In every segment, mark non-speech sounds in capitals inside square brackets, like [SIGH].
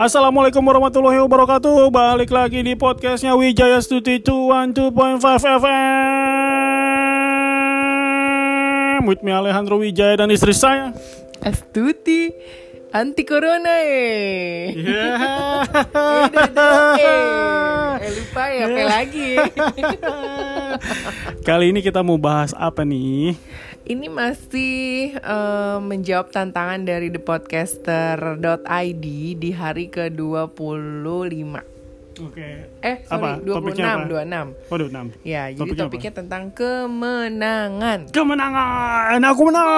Assalamualaikum warahmatullahi wabarakatuh. Balik lagi di podcastnya Wijaya Stuti 212.5 FM With me Alejandro Wijaya dan istri saya. Astuti anti corona eh. yeah. Eh, eh. Eh, lupa ya, apa lagi? [LAUGHS] Kali ini kita mau bahas apa nih? Ini masih eh, menjawab tantangan dari thepodcaster.id di hari ke-25. Oke Eh, Apa? sorry, Topiknya 26, apa? 26. Waduh, 6 Ya, jadi Topiknya apa? topiknya tentang kemenangan. Kemenangan, aku menang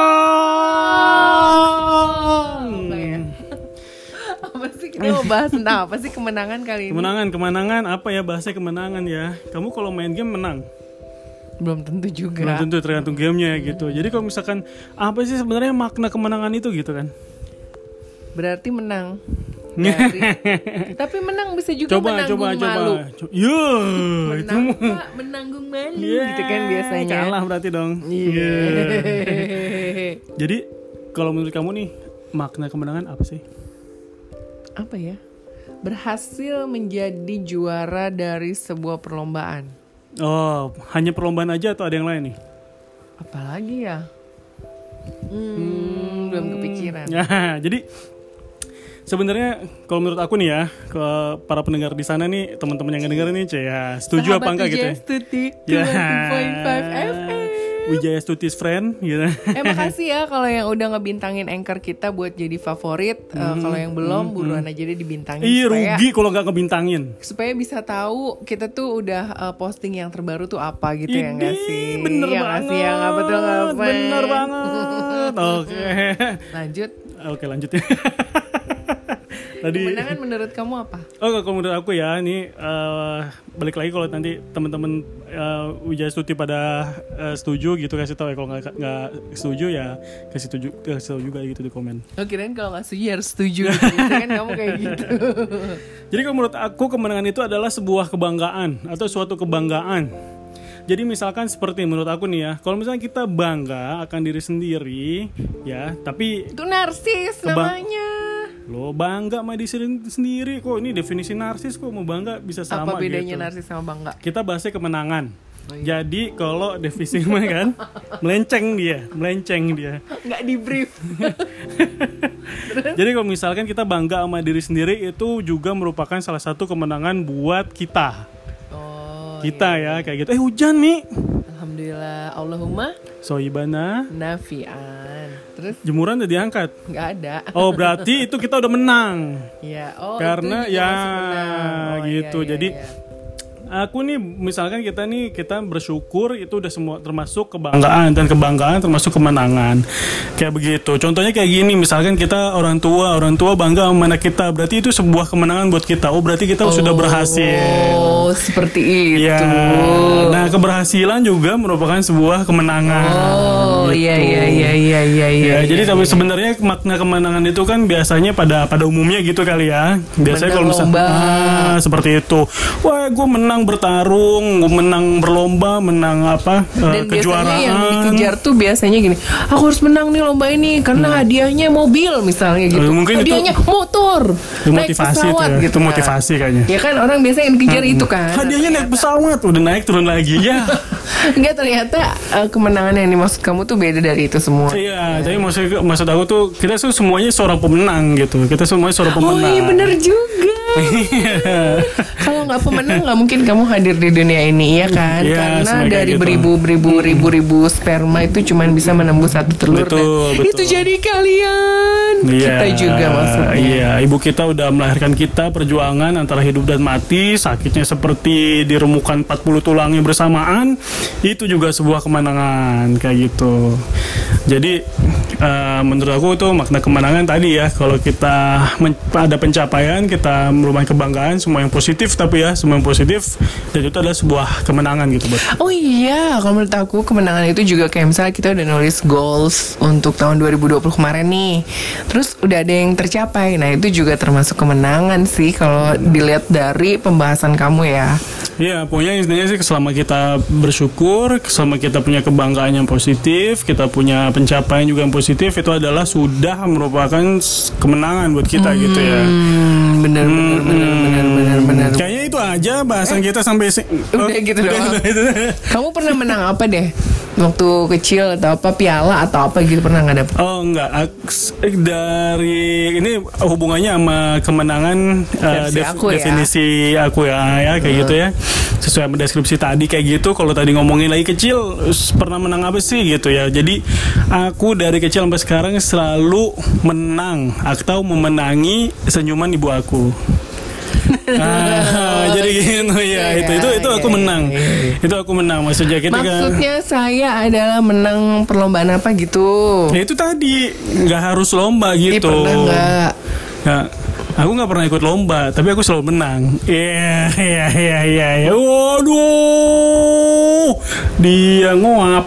Apa ya? [LAUGHS] apa sih kita mau bahas tentang apa sih kemenangan kali ini? Kemenangan, kemenangan apa ya bahasanya kemenangan ya? Kamu kalau main game menang, Belum tentu juga. belum tentu tergantung gamenya gitu. Jadi kalau misalkan apa sih sebenarnya makna kemenangan itu gitu kan? Berarti menang. Dari- [LAUGHS] Tapi menang bisa juga Coba, menanggung coba, coba. malu. Co- Yo, itu menanggung malu Yeah, gitu kan biasanya. Kalah berarti dong. Iya. Yeah. [LAUGHS] Jadi kalau menurut kamu nih makna kemenangan apa sih? apa ya? Berhasil menjadi juara dari sebuah perlombaan. Oh, hanya perlombaan aja atau ada yang lain nih? Apalagi ya? Hmm, belum kepikiran. [LAUGHS] Ya, jadi sebenarnya kalau menurut aku nih ya, ke para pendengar di sana nih, teman-teman yang ngedenger nih, ya, setuju apa enggak gitu ya? Stuti Ya. 2.5 FM. Wijaya Stutis friend gitu. Eh makasih ya kalau yang udah ngebintangin anchor kita buat jadi favorit. Eh, kalau yang belum buruan aja deh dibintangin supaya rugi kalau nggak ngebintangin. supaya bisa tahu kita tuh udah eh, posting yang terbaru tuh apa gitu ya enggak Ini sih? bener ya nggak banget. sih ya nggak betul nggak? Bener banget. [LAUGHS] Oke. Lanjut. Oke, lanjut ya. [LAUGHS] Tadi Kemenangan menurut kamu apa? Oh, kalau menurut aku ya, ini eh, balik lagi kalau nanti teman-teman eh, Wijaya Stuti pada eh, setuju gitu kasih tahu ya kalau nggak nggak setuju ya kasih setuju kasih tahu juga gitu di komen. Oh kirain kalau nggak setuju harus setuju gitu. [LAUGHS] Kan kamu kayak gitu. Jadi kalau menurut aku kemenangan itu adalah sebuah kebanggaan atau suatu kebanggaan. Jadi misalkan seperti menurut aku nih ya, kalau misalnya kita bangga akan diri sendiri ya, tapi Itu narsis namanya. Lo bangga sama diri sen- sendiri kok ini definisi narsis kok mau bangga bisa sama apa bedanya gitu. narsis sama bangga? Kita bahasnya kemenangan. Oh, iya. Jadi kalau definisi [LAUGHS] mah kan melenceng dia, melenceng dia. Nggak di brief. [LAUGHS] Jadi kalau misalkan kita bangga sama diri sendiri itu juga merupakan salah satu kemenangan buat kita. Oh. Kita ya kayak gitu. Eh hujan nih. Alhamdulillah. Allahumma Soibana nafian. Terus jemuran udah diangkat. nggak ada. Oh berarti itu kita udah menang. Ya, oh Karena ya. Oh, gitu. iya, iya, Jadi, iya. Aku nih misalkan kita nih kita bersyukur itu udah semua termasuk kebanggaan dan kebanggaan termasuk kemenangan. Kayak begitu. Contohnya kayak gini misalkan kita orang tua, orang tua bangga sama anak kita, berarti itu sebuah kemenangan buat kita. Oh, berarti kita sudah berhasil. Oh, seperti itu. Ya. Nah, keberhasilan juga merupakan sebuah kemenangan. Oh, iya iya iya iya iya iya. Ya, jadi tapi sebenarnya makna kemenangan itu kan biasanya pada pada umumnya gitu kali ya. Biasanya kalau misalnya ah, seperti itu, wah gue menang bertarung, gue menang berlomba, menang apa Dan biasanya kejuaraan. yang dikejar tuh biasanya gini, aku harus menang nih lomba ini karena hadiahnya mobil misalnya gitu. Eh, Hmm. mungkin itu- hadiahnya motor, Itu naik motivasi itu pesawat ya. gitu. Itu kan. motivasi kayaknya. Ya kan orang biasanya yang dikejar itu kan. Hadiahnya naik pesawat, udah naik turun lagi ya. [LAUGHS] Enggak ternyata eh, kemenangan yang dimaksud kamu tuh beda dari itu semua. Iya, tapi maksud maksud aku tuh kita tuh semuanya seorang pemenang gitu. Kita semuanya seorang Oh pemenang. iya bener juga. Kalau nggak pemenang nggak mungkin kamu hadir di dunia ini ya kan? Iya, Karena dari gitu. beribu beribu ribu ribu sperma itu cuman bisa menembus satu telur Betul, dan betul. itu jadi kalian. Kita juga maksudnya. Iya, ibu kita udah melahirkan kita perjuangan antara hidup dan mati, sakitnya seperti diremukan 40 tulangnya bersamaan, itu juga sebuah kemenangan kayak gitu. Jadi eh, menurut aku itu makna kemenangan tadi ya, kalau kita men- ada pencapaian, kita merupakan kebanggaan, semua yang positif tapi ya, semua yang positif dan itu adalah sebuah kemenangan gitu buat. Oh iya, kalau menurut aku kemenangan itu juga kayak misalnya kita udah nulis goals untuk tahun 2020 kemarin nih. Terus udah ada yang tercapai. Nah, itu juga termasuk kemenangan sih kalau dilihat dari pembahasan kamu ya. Iya, pokoknya intinya sih selama kita bersyukur, selama kita punya kebanggaan yang positif, kita punya pencapaian juga yang positif positif itu adalah sudah merupakan kemenangan buat kita gitu ya. Hmm, bener bener bener bener bener bener. Kayaknya itu aja bahasan kita sampai si- Udah Oh, gitu doang. udah itu. Kamu pernah menang apa deh? Waktu kecil atau apa piala atau apa gitu pernah nggak dapet? Oh enggak, eh, dari ini hubungannya sama kemenangan eh, Versi aku ya. definisi aku ya, ya kayak gitu ya. Sesuai sama deskripsi tadi kayak gitu. Kalau tadi ngomongin lagi kecil, pernah menang apa sih gitu ya. Jadi aku dari kecil sampai sekarang selalu menang atau memenangi senyuman ibu aku. [LAUGHS] ah, jadi gitu ya itu itu itu aku Iya, menang iya, iya. itu aku menang maksudnya kita kan Maksudnya saya adalah menang perlombaan apa gitu? Ya itu tadi nggak harus lomba gitu. pernah nggak? Nggak. aku nggak pernah ikut lomba, tapi aku selalu menang. Iya, iya, iya, iya. iya. Waduh, dia ngoap.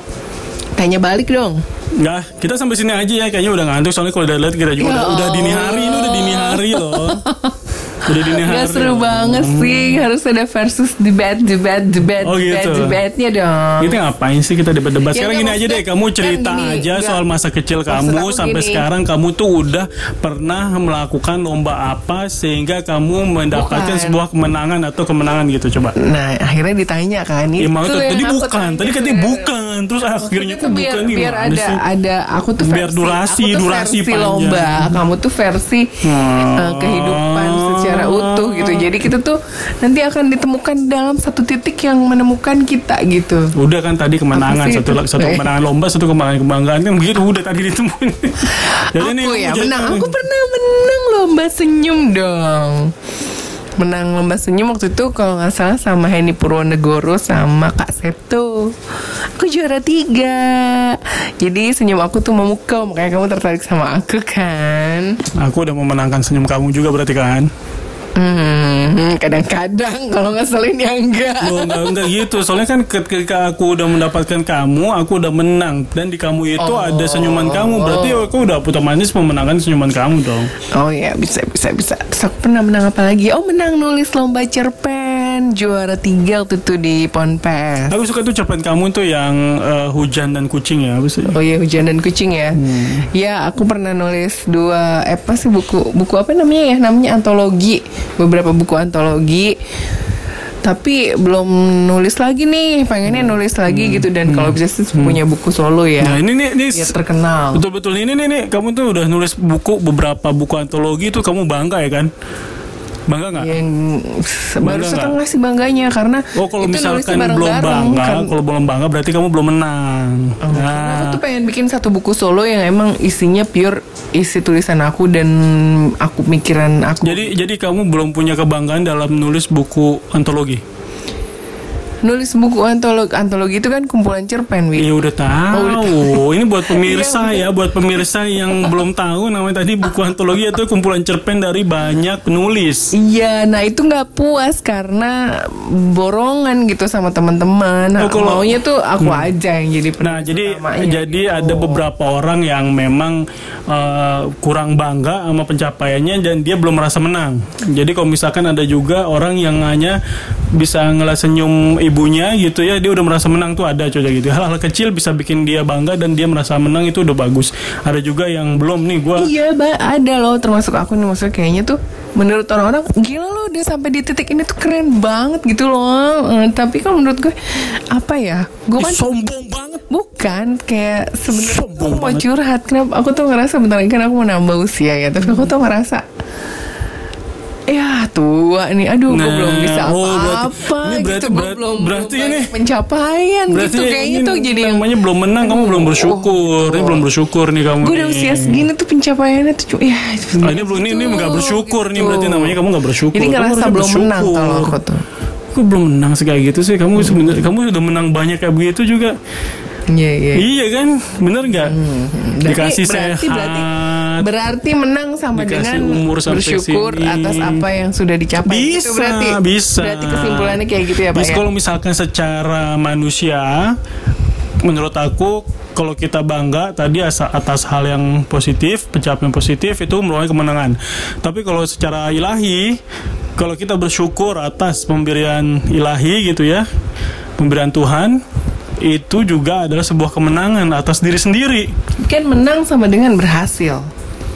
Tanya balik dong. Nggak, kita sampai sini aja ya. Kayaknya udah ngantuk soalnya kalau udah lihat kita juga Ya udah, udah dini hari ini udah dini hari loh. [LAUGHS] Udah dini hari. Gak seru banget sih Harus ada versus debat Debat Debat Oh, Debat gitu. Debatnya dong Kita ngapain sih kita debat-debat? Ya, Sekarang nggak, gini aja deh, kamu kan cerita gini, aja nggak. soal masa kecil Maksud kamu sampai gini. sekarang kamu tuh udah pernah melakukan lomba apa sehingga kamu mendapatkan Bukan. sebuah kemenangan atau kemenangan gitu coba. Nah akhirnya ditanya kan Ya Itu tadi bukan, tadi katanya bukan, terus akhirnya Itu tuh biar, bukan biar gimana ada ada aku tuh Biar durasi, aku tuh durasi versi panjang. lomba kamu tuh versi Hmm. eh, kehidupan secara utuh gitu. Jadi kita tuh nanti akan ditemukan dalam satu titik yang menemukan kita gitu. Udah kan tadi kemenangan satu itu? satu kemenangan lomba satu kemenangan kebanggaan. Kan begitu udah tadi ditemuin. [LAUGHS] Jadi aku kamu ya menang. aku pernah menang lomba senyum dong. Menang lomba senyum waktu itu kalau nggak salah sama Henny Purwonegoro sama Kak Seto aku juara tiga. Jadi senyum aku tuh memukau makanya kamu tertarik sama aku kan? Aku udah memenangkan senyum kamu juga berarti kan? Hmm, kadang-kadang kalau ngeselin ya enggak Loh, enggak, enggak gitu. Soalnya kan ketika aku udah mendapatkan kamu, aku udah menang. Dan di kamu itu ada senyuman kamu. Berarti aku udah otomatis memenangkan senyuman kamu dong. Oh ya bisa bisa bisa. Terus aku pernah menang apa lagi? Oh menang nulis lomba cerpen juara tiga waktu itu di Ponpes. Aku suka tuh cerpen kamu tuh yang eh, hujan dan kucing ya. Apa sih? Oh iya hujan dan kucing ya. Ya aku pernah nulis dua eh, apa sih buku buku apa namanya ya? Namanya antologi. Beberapa buku antologi. Tapi belum nulis lagi nih, pengennya nulis lagi gitu dan kalau bisa sih punya buku solo ya. Nah ini nih, nih Biar terkenal. betul-betul ini nih, nih kamu tuh udah nulis buku beberapa buku antologi itu kamu bangga ya kan? Bangga nggak? Yang baru Bangga setengah sih bangganya karena Oh kalau itu misalkan nulisnya belum bareng-bareng, bangga, kan. kalau belum bangga berarti kamu belum menang. Karena Nah, aku tuh pengen bikin satu buku solo yang emang isinya pure isi tulisan aku dan aku mikiran aku. jadi jadi kamu belum punya kebanggaan dalam nulis buku antologi. Nulis buku antologi antologi itu kan kumpulan cerpen, Wi. Iya udah tahu. Ini buat [LAUGHS] pemirsa Iya, ya, buat pemirsa yang belum tahu namanya tadi buku antologi itu kumpulan cerpen dari banyak penulis. Iya, nah itu nggak puas karena borongan gitu sama teman-teman. Nah, Oh, kalau- maunya tuh aku aja yang jadi Nah, jadi jadi ada beberapa orang yang memang eh, kurang bangga sama pencapaiannya dan dia belum merasa menang. Jadi kalau misalkan ada juga orang yang hanya bisa ngelas senyum ibunya gitu ya, dia udah merasa menang tuh ada coba gitu. Hal-hal kecil bisa bikin dia bangga dan dia merasa menang itu udah bagus. Ada juga yang belum nih gua Iya, ba- ada loh termasuk aku nih maksudnya kayaknya tuh menurut orang-orang gila loh udah sampai di titik ini tuh keren banget gitu loh. Eh, tapi kalau menurut gue apa ya? Gue kan sombong banget. Bukan kayak sebenarnya aku mau banget. curhat. Kenapa? Aku tuh ngerasa bentar lagi kan aku mau nambah usia ya. Tapi aku tuh ngerasa Ya tua nih, aduh gue Nah, belum bisa oh, berarti- apa-apa ini berarti- gitu, gue berat- belum berarti belum ini- pencapaian Berarti gitu kayaknya ini tuh jadi yang namanya belum menang, kamu belum bersyukur. Ini belum bersyukur nih kamu. gue udah nih. usia segini tuh pencapaiannya tuh cuma ya Ah, ini belum ini ini nggak bersyukur nih gitu. berarti namanya kamu nggak bersyukur. Ini Kamu ngerasa belum menang bersyukur. kalau aku tuh. Kok belum menang sih kayak gitu sih? Kamu sebenarnya kamu udah menang banyak kayak begitu juga. Iya iya. Iya kan? Bener nggak? Berarti- Dikasih berarti, sehat. berarti, berarti menang sama dengan umur bersyukur sini. atas apa yang sudah dicapai. bisa, Itu berarti, bisa. Berarti kesimpulannya kayak gitu ya Pak Bisa ya? kalau misalkan secara manusia, menurut aku kalau kita bangga tadi atas hal yang positif, pencapaian positif itu merupakan kemenangan. Tapi kalau secara ilahi, kalau kita bersyukur atas pemberian ilahi gitu ya, pemberian Tuhan, itu juga adalah sebuah kemenangan atas diri sendiri. Kan menang sama dengan berhasil.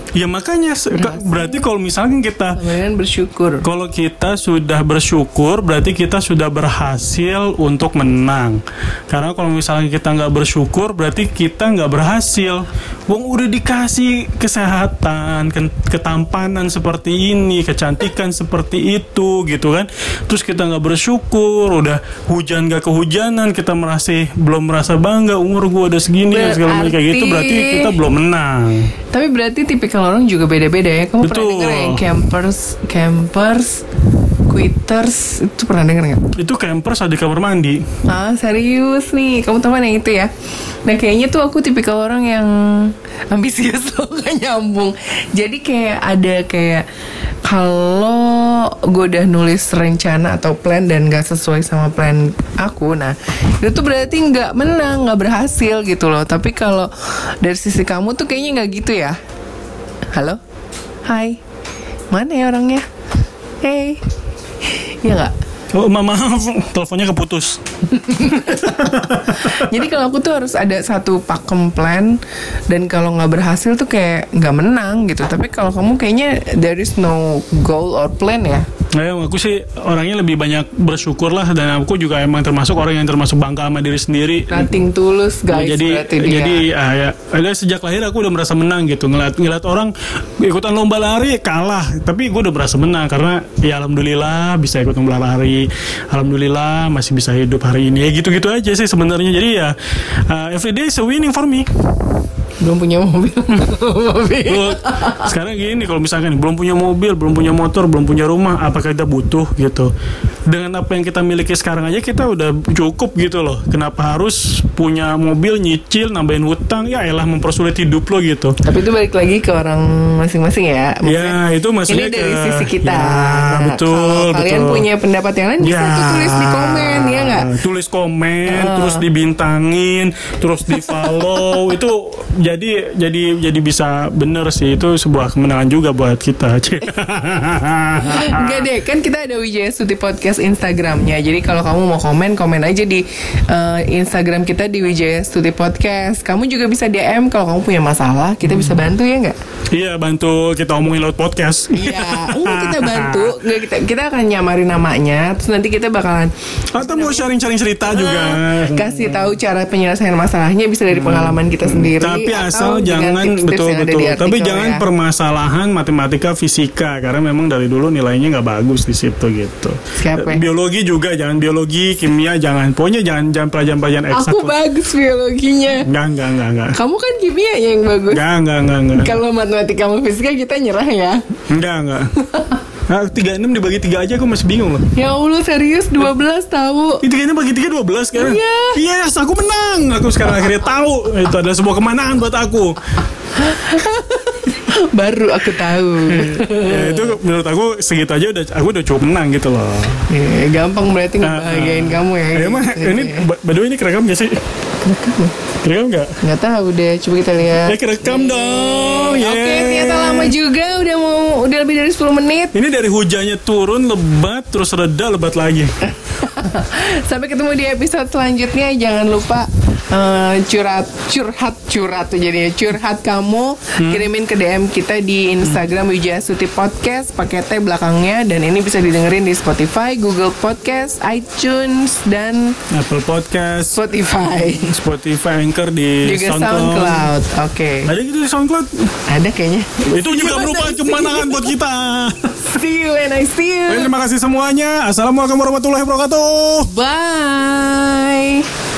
Ya makanya ke- berarti kalau misalkan kita dengan bersyukur. kalau kita sudah bersyukur berarti kita sudah berhasil untuk menang. Karena kalau misalnya kita nggak bersyukur berarti kita nggak berhasil. Wong udah dikasih kesehatan, ketampanan seperti ini, kecantikan seperti itu gitu kan. Terus kita nggak bersyukur, udah hujan nggak kehujanan, kita merasa belum merasa bangga umur gua udah segini dan segala macam kayak gitu berarti Berarti- kita belum menang. Tapi berarti tipikal orang juga beda-beda ya. Kamu pernah Betul. dengar yang campers, campers, quitters itu pernah dengar nggak? Itu campers ada di kamar mandi. Ah serius nih, kamu tahu yang itu ya? Nah kayaknya tuh aku tipikal orang yang ambisius [LAUGHS] loh, gak nyambung. Jadi kayak ada kayak kalau gue udah nulis rencana atau plan dan gak sesuai sama plan aku, nah itu tuh berarti nggak menang, nggak berhasil gitu loh. Tapi kalau dari sisi kamu tuh kayaknya nggak gitu ya? Halo, hai, mana ya orangnya? Hey, ya nggak? Oh, ma- maaf, [LAUGHS] teleponnya keputus. [LAUGHS] Jadi kalau aku tuh harus ada satu pakem plan dan kalau nggak berhasil tuh kayak nggak menang gitu. Tapi kalau kamu kayaknya there is no goal or plan ya. Nah, aku sih orangnya lebih banyak bersyukur lah dan aku juga emang termasuk orang yang termasuk bangga sama diri sendiri. Nothing tulus guys jadi berarti dia. jadi ah, ya, ada sejak lahir aku udah merasa menang gitu. Ngeliat ngeliat orang ikutan lomba lari kalah. Tapi gue udah merasa menang karena ya alhamdulillah bisa ikut lomba lari. Alhamdulillah masih bisa hidup hari ini. Ya gitu gitu aja sih sebenarnya. Jadi ya uh, every day is a winning for me belum punya mobil. [LAUGHS] mobil. Sekarang gini kalau misalkan belum punya mobil, belum punya motor, belum punya rumah, apakah kita butuh gitu? Dengan apa yang kita miliki sekarang aja kita udah cukup gitu loh. Kenapa harus punya mobil nyicil, nambahin hutang? Ya elah mempersulit hidup lo gitu. Tapi itu balik lagi ke orang masing-masing ya. Ya, itu maksudnya ini dari ke- sisi kita. Ya, Nah, betul, Kalau kalian betul. punya pendapat yang lain bisa tuh tulis di komen ya nggak? Tulis komen, terus dibintangin, terus di follow [LAUGHS] itu jadi jadi jadi bisa bener sih itu sebuah kemenangan juga buat kita. Enggak [LAUGHS] deh, kan kita ada Wijaya Suti Podcast Instagramnya. Jadi kalau kamu mau komen, komen aja di eh, Instagram kita di Wijaya Suti Podcast. Kamu juga bisa DM kalau kamu punya masalah, kita bisa bantu ya nggak? Iya bantu kita omongin lewat podcast. Iya, enggak kita bantu. Nggak, kita kita akan nyamarin namanya, terus nanti kita bakalan Atau mau sharing-sharing cerita juga. eh, kasih tahu cara penyelesaian masalahnya bisa dari pengalaman kita sendiri. Hmm. Tapi atau asal jangan tips-tips betul yang ada betul. di Tapi artikel jangan ya. permasalahan matematika fisika karena memang dari dulu nilainya nggak bagus di situ gitu. Siapa? Biologi juga jangan biologi, kimia jangan. Pokoknya jangan jangan pelajaran-pelajaran eksak. Aku bagus biologinya. Enggak enggak enggak enggak. Kamu kan kimia yang bagus. Enggak enggak enggak enggak. Kalau matematika sama fisika kita nyerah ya. Enggak enggak. Nah, 36 dibagi 3 aja aku masih bingung loh. Ya Allah serius 12 tahu. Itu kayaknya bagi 3 12 kan? Iya. Yes, aku menang. Aku sekarang akhirnya tahu. Itu adalah sebuah kemenangan buat aku. [LAUGHS] [LAUGHS] Baru aku tahu. [LAUGHS] ya, itu menurut aku segitu aja udah aku udah cukup menang gitu loh. Ya, gampang berarti ngebahagiain kamu ya. Ya, gitu. ini by by the way ini kerekam gak sih? Kerekam gak? Nggak tahu deh, coba kita lihat. Ya kerekam dong. Oke, Yeay. ternyata lama juga udah mau udah lebih dari 10 menit. Ini dari hujannya turun lebat terus reda lebat lagi. [LAUGHS] [LAUGHS] Sampai ketemu di episode selanjutnya. Jangan lupa eh, curhat curhat curhat tuh jadi curhat kamu kirimin ke DM kita di Instagram Wijaya Suti Podcast pakai T belakangnya dan ini bisa didengerin di Spotify, Google Podcast, iTunes dan Apple Podcast, Spotify. Spotify Anchor di Juga SoundCloud. SoundCloud. Oke. Ada gitu di SoundCloud. Ada kayaknya. Itu juga merupakan [LAUGHS] kemenangan buat kita. See you and I see you. Terima kasih semuanya. Assalamualaikum warahmatullahi wabarakatuh. Bye.